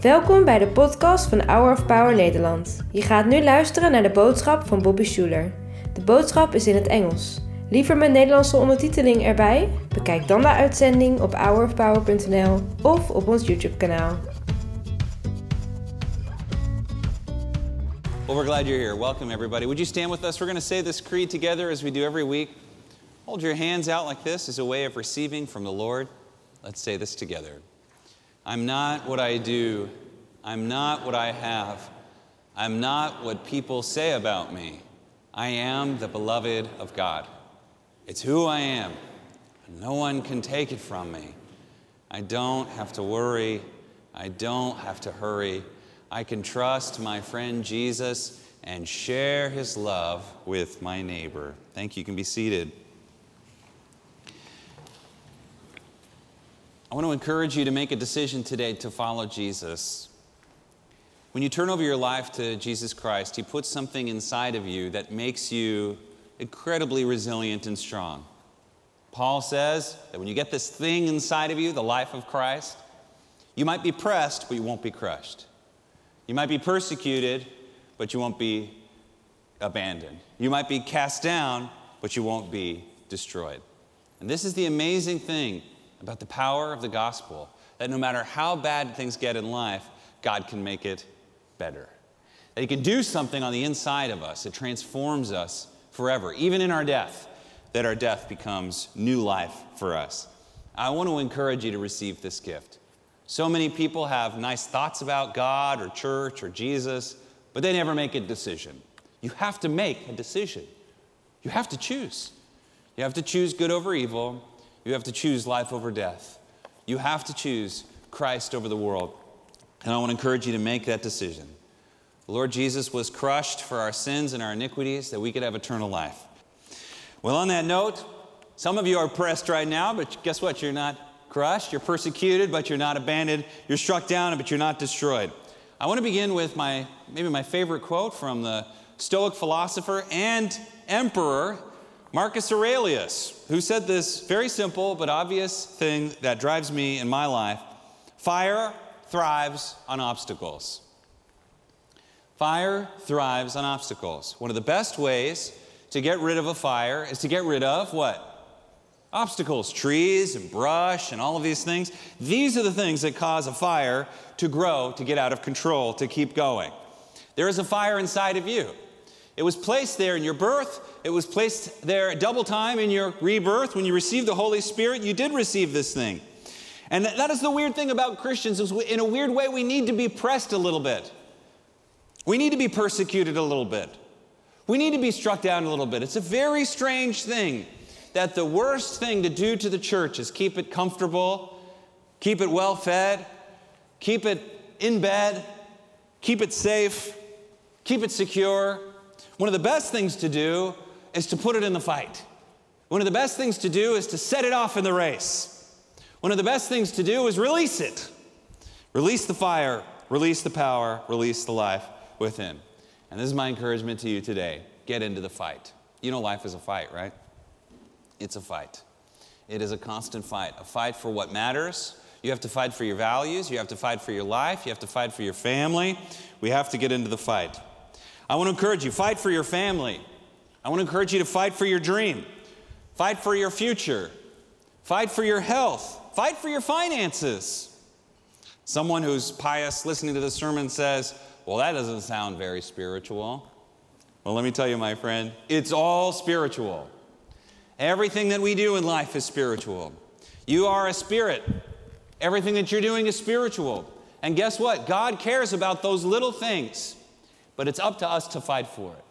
Welkom bij de podcast van Hour of Power Nederland. Je gaat nu luisteren naar de boodschap van Bobby Schuler. De boodschap is in het Engels. Liever met Nederlandse ondertiteling erbij? Bekijk dan de uitzending op hourofpower.nl of op ons YouTube kanaal. Well, we're glad you're here. Welcome, everybody. Would you stand with us? We're going to say this creed together as we do every week. Hold your hands out like this as a way of receiving from the Lord. Let's say this together. I'm not what I do. I'm not what I have. I'm not what people say about me. I am the beloved of God. It's who I am. No one can take it from me. I don't have to worry. I don't have to hurry. I can trust my friend Jesus and share his love with my neighbor. Thank you. You can be seated. I want to encourage you to make a decision today to follow Jesus. When you turn over your life to Jesus Christ, He puts something inside of you that makes you incredibly resilient and strong. Paul says that when you get this thing inside of you, the life of Christ, you might be pressed, but you won't be crushed. You might be persecuted, but you won't be abandoned. You might be cast down, but you won't be destroyed. And this is the amazing thing about the power of the gospel that no matter how bad things get in life, God can make it better. That He can do something on the inside of us, it transforms us forever, even in our death, that our death becomes new life for us. I want to encourage you to receive this gift. So many people have nice thoughts about God or church or Jesus, but they never make a decision. You have to make a decision. You have to choose. You have to choose good over evil. You have to choose life over death. You have to choose Christ over the world. And I want to encourage you to make that decision. The Lord Jesus was crushed for our sins and our iniquities that we could have eternal life. Well, on that note, some of you are pressed right now, but guess what? You're not crushed. You're persecuted, but you're not abandoned. You're struck down, but you're not destroyed. I want to begin with my maybe my favorite quote from the Stoic philosopher and emperor Marcus Aurelius, who said this very simple but obvious thing that drives me in my life fire thrives on obstacles. Fire thrives on obstacles. One of the best ways to get rid of a fire is to get rid of what? Obstacles, trees and brush and all of these things. These are the things that cause a fire to grow, to get out of control, to keep going. There is a fire inside of you. It was placed there in your birth. It was placed there a double time in your rebirth. When you received the Holy Spirit, you did receive this thing. And that is the weird thing about Christians is in a weird way we need to be pressed a little bit. We need to be persecuted a little bit. We need to be struck down a little bit. It's a very strange thing that the worst thing to do to the church is keep it comfortable, keep it well fed, keep it in bed, keep it safe, keep it secure. One of the best things to do is to put it in the fight. One of the best things to do is to set it off in the race. One of the best things to do is release it. Release the fire, release the power, release the life within. And this is my encouragement to you today get into the fight. You know, life is a fight, right? It's a fight. It is a constant fight, a fight for what matters. You have to fight for your values, you have to fight for your life, you have to fight for your family. We have to get into the fight. I want to encourage you fight for your family. I want to encourage you to fight for your dream, fight for your future, fight for your health, fight for your finances. Someone who's pious listening to this sermon says, Well, that doesn't sound very spiritual. Well, let me tell you, my friend, it's all spiritual. Everything that we do in life is spiritual. You are a spirit. Everything that you're doing is spiritual. And guess what? God cares about those little things, but it's up to us to fight for it.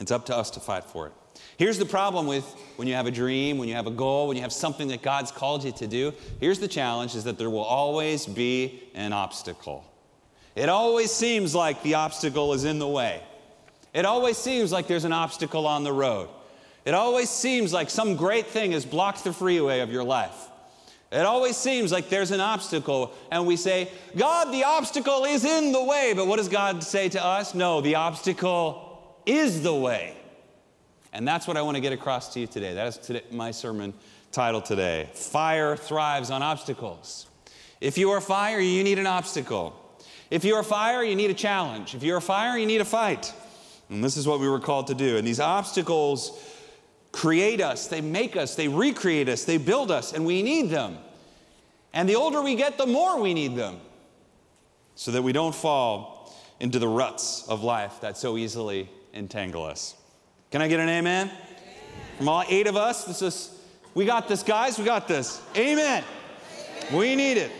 It's up to us to fight for it. Here's the problem with when you have a dream, when you have a goal, when you have something that God's called you to do. Here's the challenge is that there will always be an obstacle. It always seems like the obstacle is in the way. It always seems like there's an obstacle on the road. It always seems like some great thing has blocked the freeway of your life. It always seems like there's an obstacle, and we say, God, the obstacle is in the way. But what does God say to us? No, the obstacle is the way. And that's what I want to get across to you today. That is today, my sermon title today Fire Thrives on Obstacles. If you are fire, you need an obstacle. If you're fire, you need a challenge. If you're fire, you need a fight. And this is what we were called to do. And these obstacles create us, they make us, they recreate us, they build us, and we need them. And the older we get, the more we need them so that we don't fall into the ruts of life that so easily entangle us. Can I get an amen? amen. From all eight of us, this is we got this, guys, we got this. Amen. amen. We need it.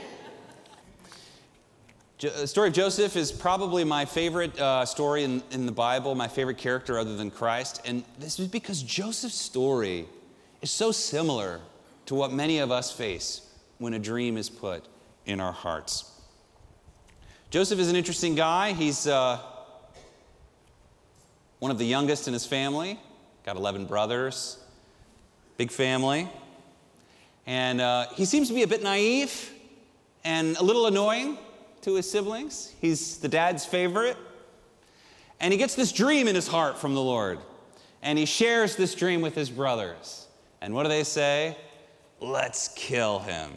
The story of Joseph is probably my favorite uh, story in, in the Bible, my favorite character other than Christ. And this is because Joseph's story is so similar to what many of us face when a dream is put in our hearts. Joseph is an interesting guy. He's uh, one of the youngest in his family, got 11 brothers, big family. And uh, he seems to be a bit naive and a little annoying to his siblings. He's the dad's favorite. And he gets this dream in his heart from the Lord. And he shares this dream with his brothers. And what do they say? Let's kill him.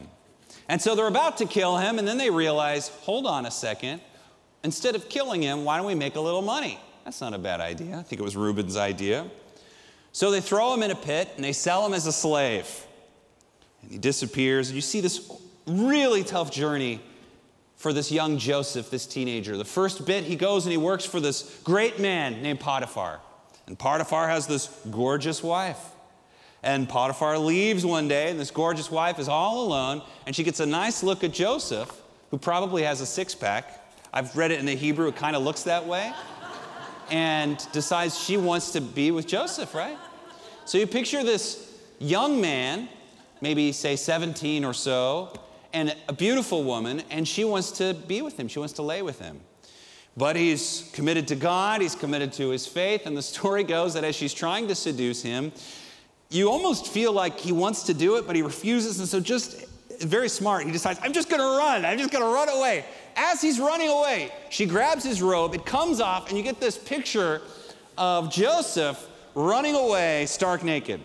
And so they're about to kill him, and then they realize hold on a second. Instead of killing him, why don't we make a little money? That's not a bad idea. I think it was Reuben's idea. So they throw him in a pit and they sell him as a slave. And he disappears. And you see this really tough journey for this young Joseph, this teenager. The first bit, he goes and he works for this great man named Potiphar. And Potiphar has this gorgeous wife. And Potiphar leaves one day, and this gorgeous wife is all alone, and she gets a nice look at Joseph, who probably has a six pack. I've read it in the Hebrew, it kind of looks that way. And decides she wants to be with Joseph, right? So you picture this young man, maybe say 17 or so, and a beautiful woman, and she wants to be with him. She wants to lay with him. But he's committed to God, he's committed to his faith, and the story goes that as she's trying to seduce him, you almost feel like he wants to do it, but he refuses. And so, just very smart, he decides, I'm just gonna run, I'm just gonna run away. As he's running away, she grabs his robe, it comes off, and you get this picture of Joseph running away stark naked.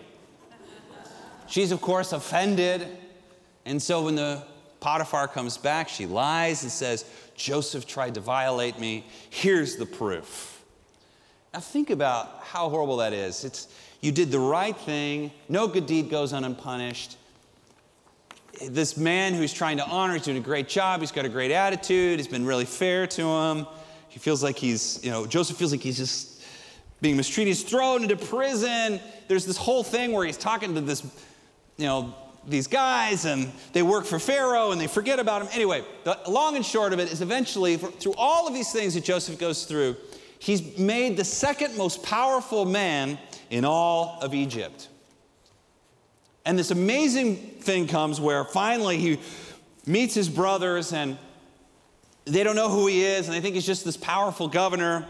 She's, of course, offended. And so, when the Potiphar comes back. She lies and says, Joseph tried to violate me. Here's the proof. Now, think about how horrible that is. It's, you did the right thing, no good deed goes unpunished. This man who's trying to honor, he's doing a great job, he's got a great attitude, he's been really fair to him. He feels like he's, you know, Joseph feels like he's just being mistreated. He's thrown into prison. There's this whole thing where he's talking to this, you know, these guys and they work for Pharaoh and they forget about him. Anyway, the long and short of it is eventually, through all of these things that Joseph goes through, he's made the second most powerful man in all of Egypt. And this amazing thing comes where finally he meets his brothers and they don't know who he is and they think he's just this powerful governor.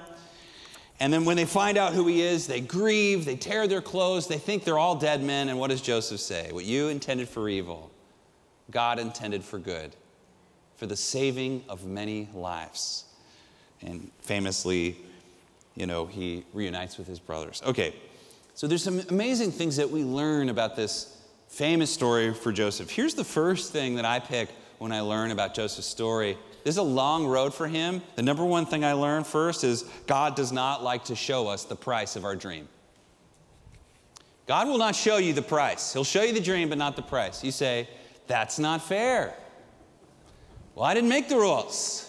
And then when they find out who he is, they grieve, they tear their clothes, they think they're all dead men. And what does Joseph say? What you intended for evil, God intended for good, for the saving of many lives. And famously, you know, he reunites with his brothers. Okay, so there's some amazing things that we learn about this famous story for Joseph. Here's the first thing that I pick when I learn about Joseph's story this is a long road for him. The number one thing I learned first is God does not like to show us the price of our dream. God will not show you the price. He'll show you the dream, but not the price. You say, that's not fair. Well, I didn't make the rules.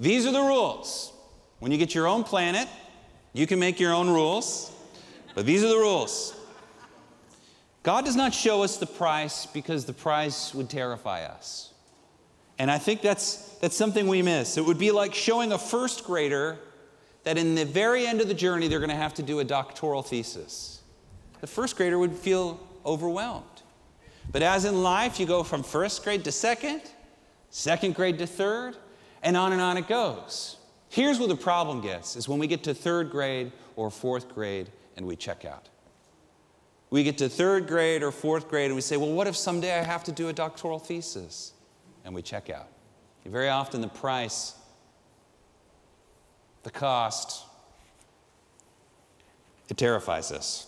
These are the rules. When you get your own planet, you can make your own rules, but these are the rules. God does not show us the price because the price would terrify us. And I think that's, that's something we miss. It would be like showing a first grader that in the very end of the journey, they're going to have to do a doctoral thesis. The first grader would feel overwhelmed. But as in life, you go from first grade to second, second grade to third, and on and on it goes. Here's where the problem gets is when we get to third grade or fourth grade and we check out. We get to third grade or fourth grade and we say, well, what if someday I have to do a doctoral thesis? And we check out. Very often, the price, the cost, it terrifies us.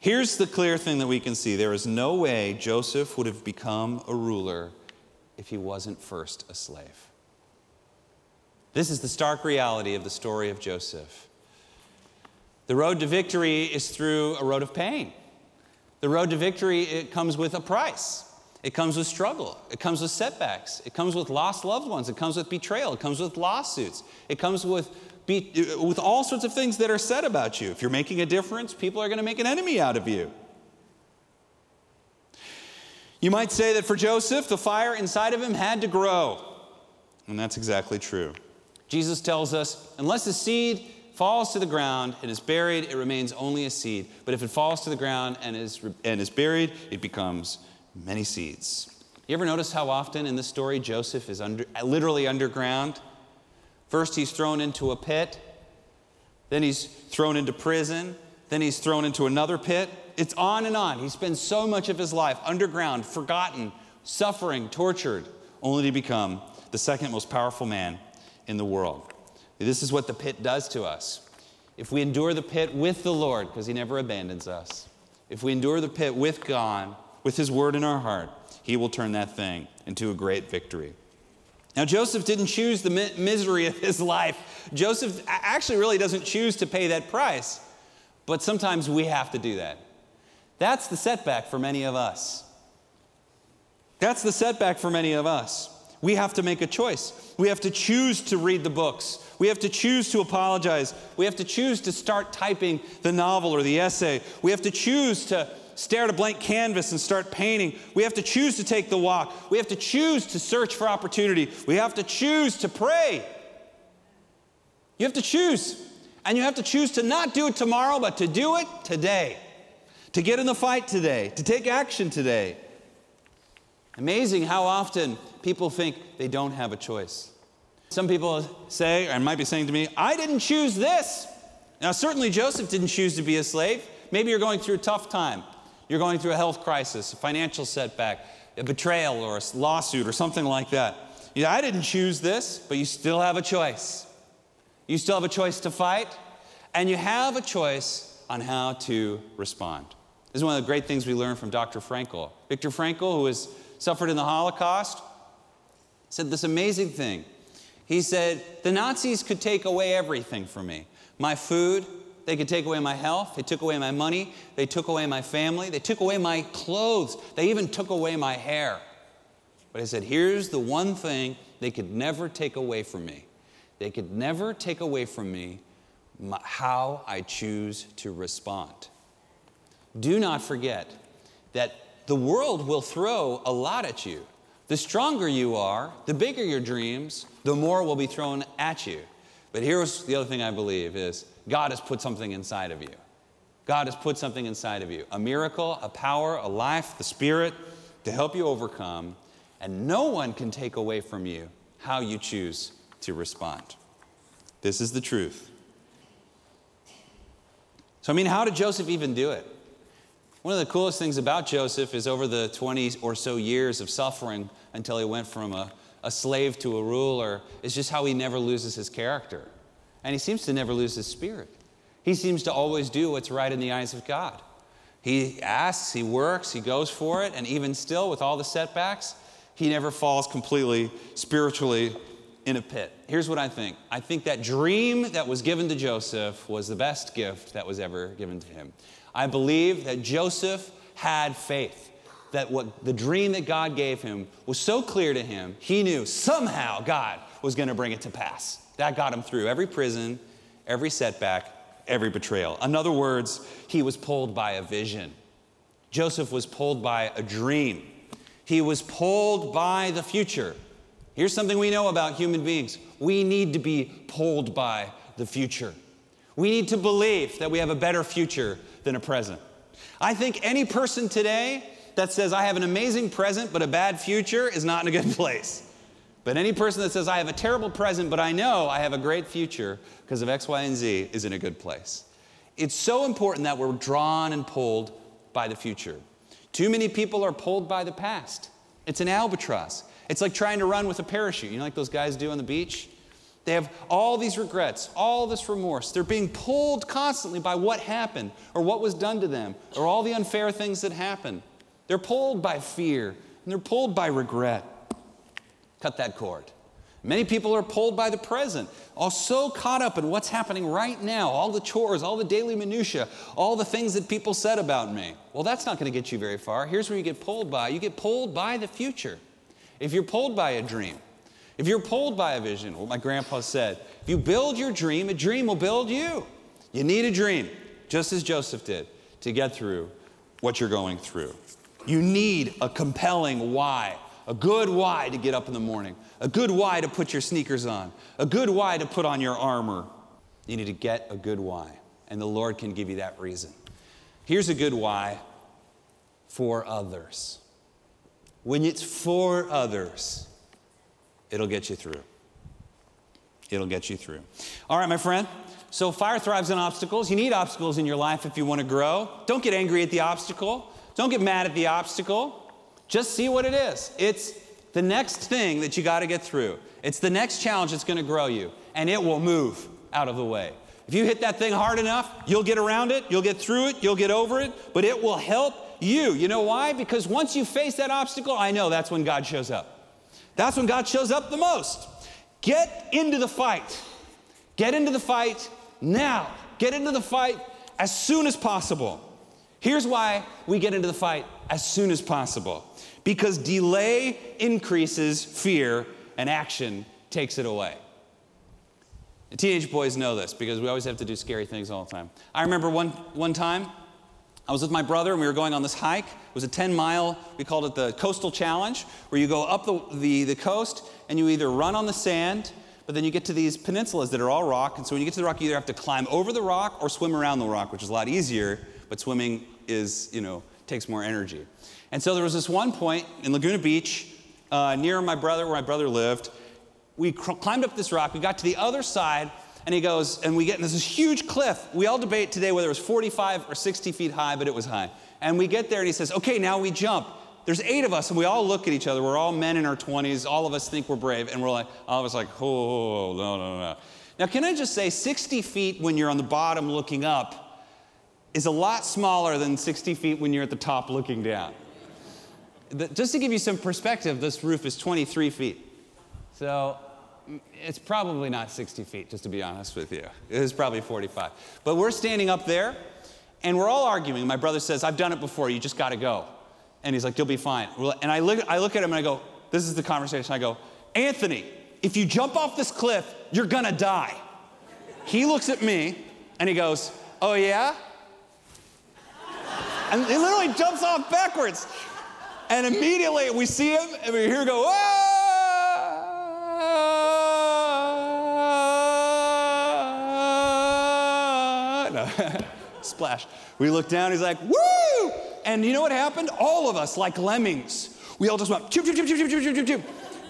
Here's the clear thing that we can see there is no way Joseph would have become a ruler if he wasn't first a slave. This is the stark reality of the story of Joseph. The road to victory is through a road of pain. The road to victory it comes with a price. It comes with struggle. It comes with setbacks. It comes with lost loved ones. It comes with betrayal. It comes with lawsuits. It comes with, be, with all sorts of things that are said about you. If you're making a difference, people are going to make an enemy out of you. You might say that for Joseph, the fire inside of him had to grow. And that's exactly true. Jesus tells us unless the seed falls to the ground and is buried, it remains only a seed. But if it falls to the ground and is, and is buried, it becomes many seeds. You ever notice how often in this story Joseph is under, literally underground? First, he's thrown into a pit, then, he's thrown into prison, then, he's thrown into another pit. It's on and on. He spends so much of his life underground, forgotten, suffering, tortured, only to become the second most powerful man in the world. This is what the pit does to us. If we endure the pit with the Lord, because He never abandons us, if we endure the pit with God, with His word in our heart, He will turn that thing into a great victory. Now, Joseph didn't choose the misery of his life. Joseph actually really doesn't choose to pay that price, but sometimes we have to do that. That's the setback for many of us. That's the setback for many of us. We have to make a choice. We have to choose to read the books. We have to choose to apologize. We have to choose to start typing the novel or the essay. We have to choose to stare at a blank canvas and start painting. We have to choose to take the walk. We have to choose to search for opportunity. We have to choose to pray. You have to choose. And you have to choose to not do it tomorrow, but to do it today. To get in the fight today, to take action today. Amazing how often people think they don't have a choice. Some people say, and might be saying to me, I didn't choose this. Now, certainly Joseph didn't choose to be a slave. Maybe you're going through a tough time. You're going through a health crisis, a financial setback, a betrayal, or a lawsuit, or something like that. Yeah, I didn't choose this, but you still have a choice. You still have a choice to fight, and you have a choice on how to respond. This is one of the great things we learn from Dr. Frankl. Viktor Frankl, who was suffered in the Holocaust, said this amazing thing. He said, The Nazis could take away everything from me my food, they could take away my health, they took away my money, they took away my family, they took away my clothes, they even took away my hair. But I said, Here's the one thing they could never take away from me. They could never take away from me my, how I choose to respond. Do not forget that the world will throw a lot at you. The stronger you are, the bigger your dreams, the more will be thrown at you. But here's the other thing I believe is God has put something inside of you. God has put something inside of you a miracle, a power, a life, the Spirit to help you overcome. And no one can take away from you how you choose to respond. This is the truth. So, I mean, how did Joseph even do it? One of the coolest things about Joseph is over the 20 or so years of suffering until he went from a, a slave to a ruler, is just how he never loses his character. And he seems to never lose his spirit. He seems to always do what's right in the eyes of God. He asks, he works, he goes for it, and even still, with all the setbacks, he never falls completely spiritually in a pit. Here's what I think I think that dream that was given to Joseph was the best gift that was ever given to him. I believe that Joseph had faith that what the dream that God gave him was so clear to him, he knew somehow God was going to bring it to pass. That got him through every prison, every setback, every betrayal. In other words, he was pulled by a vision. Joseph was pulled by a dream. He was pulled by the future. Here's something we know about human beings we need to be pulled by the future. We need to believe that we have a better future than a present. I think any person today that says, I have an amazing present but a bad future is not in a good place. But any person that says, I have a terrible present but I know I have a great future because of X, Y, and Z is in a good place. It's so important that we're drawn and pulled by the future. Too many people are pulled by the past. It's an albatross. It's like trying to run with a parachute. You know, like those guys do on the beach? They have all these regrets, all this remorse. They're being pulled constantly by what happened or what was done to them or all the unfair things that happened. They're pulled by fear and they're pulled by regret. Cut that cord. Many people are pulled by the present, all so caught up in what's happening right now, all the chores, all the daily minutiae, all the things that people said about me. Well, that's not going to get you very far. Here's where you get pulled by you get pulled by the future. If you're pulled by a dream, if you're pulled by a vision, what my grandpa said, if you build your dream, a dream will build you. You need a dream, just as Joseph did, to get through what you're going through. You need a compelling why, a good why to get up in the morning, a good why to put your sneakers on, a good why to put on your armor. You need to get a good why, and the Lord can give you that reason. Here's a good why for others. When it's for others, it'll get you through. It'll get you through. All right, my friend. So, fire thrives on obstacles. You need obstacles in your life if you want to grow. Don't get angry at the obstacle. Don't get mad at the obstacle. Just see what it is. It's the next thing that you got to get through. It's the next challenge that's going to grow you, and it will move out of the way. If you hit that thing hard enough, you'll get around it, you'll get through it, you'll get over it, but it will help you. You know why? Because once you face that obstacle, I know that's when God shows up. That's when God shows up the most. Get into the fight. Get into the fight now. Get into the fight as soon as possible. Here's why we get into the fight as soon as possible because delay increases fear and action takes it away. The teenage boys know this because we always have to do scary things all the time. I remember one, one time I was with my brother and we were going on this hike. It was a 10 mile, we called it the Coastal Challenge, where you go up the, the, the coast and you either run on the sand, but then you get to these peninsulas that are all rock. And so when you get to the rock, you either have to climb over the rock or swim around the rock, which is a lot easier, but swimming is, you know, takes more energy. And so there was this one point in Laguna Beach uh, near my brother, where my brother lived. We cr- climbed up this rock, we got to the other side, and he goes, and we get in this huge cliff. We all debate today whether it was 45 or 60 feet high, but it was high. And we get there, and he says, okay, now we jump. There's eight of us, and we all look at each other. We're all men in our 20s. All of us think we're brave, and we're like, all of us like, oh, no, no, no. Now, can I just say, 60 feet when you're on the bottom looking up is a lot smaller than 60 feet when you're at the top looking down. Just to give you some perspective, this roof is 23 feet. So mm, it's probably not 60 feet, just to be honest with you. It is probably 45. But we're standing up there and we're all arguing. My brother says, I've done it before, you just got to go. And he's like, You'll be fine. And I look, I look at him and I go, This is the conversation. I go, Anthony, if you jump off this cliff, you're to die. He looks at me and he goes, Oh, yeah? And he literally jumps off backwards. And immediately we see him and we hear him go, ah! no. Splash. We look down, he's like, woo! And you know what happened? All of us, like lemmings, we all just went, choop, choop, choop, choop, choop, choop, choop, choop.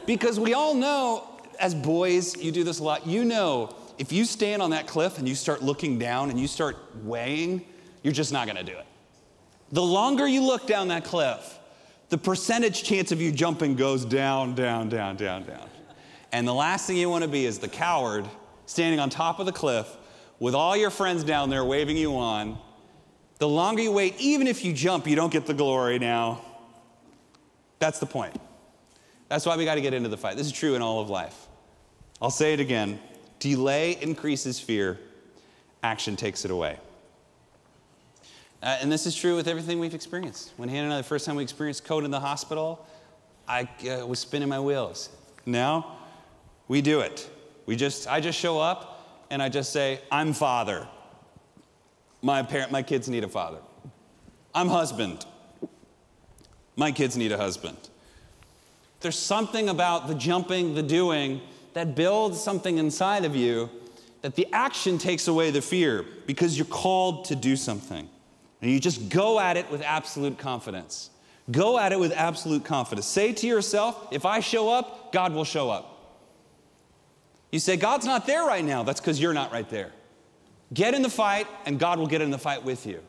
Because we all know, as boys, you do this a lot, you know, if you stand on that cliff and you start looking down and you start weighing, you're just not gonna do it. The longer you look down that cliff, the percentage chance of you jumping goes down, down, down, down, down. And the last thing you want to be is the coward standing on top of the cliff with all your friends down there waving you on. The longer you wait, even if you jump, you don't get the glory now. That's the point. That's why we got to get into the fight. This is true in all of life. I'll say it again delay increases fear, action takes it away. Uh, and this is true with everything we've experienced. When Hannah and I, the first time we experienced code in the hospital, I uh, was spinning my wheels. Now, we do it. We just, I just show up and I just say, I'm father. My, parent, my kids need a father. I'm husband. My kids need a husband. There's something about the jumping, the doing, that builds something inside of you that the action takes away the fear because you're called to do something. And you just go at it with absolute confidence. Go at it with absolute confidence. Say to yourself, if I show up, God will show up. You say, God's not there right now. That's because you're not right there. Get in the fight, and God will get in the fight with you.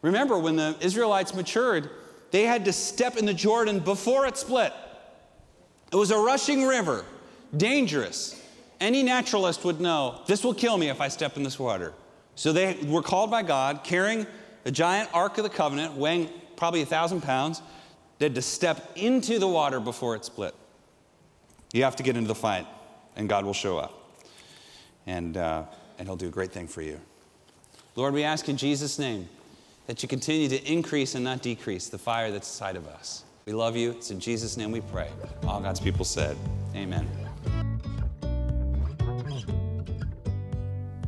Remember, when the Israelites matured, they had to step in the Jordan before it split. It was a rushing river, dangerous. Any naturalist would know this will kill me if I step in this water. So they were called by God, carrying a giant Ark of the Covenant, weighing probably a thousand pounds. They had to step into the water before it split. You have to get into the fight, and God will show up. And, uh, and He'll do a great thing for you. Lord, we ask in Jesus' name that you continue to increase and not decrease the fire that's inside of us. We love you. It's in Jesus' name we pray. All God's people said, Amen.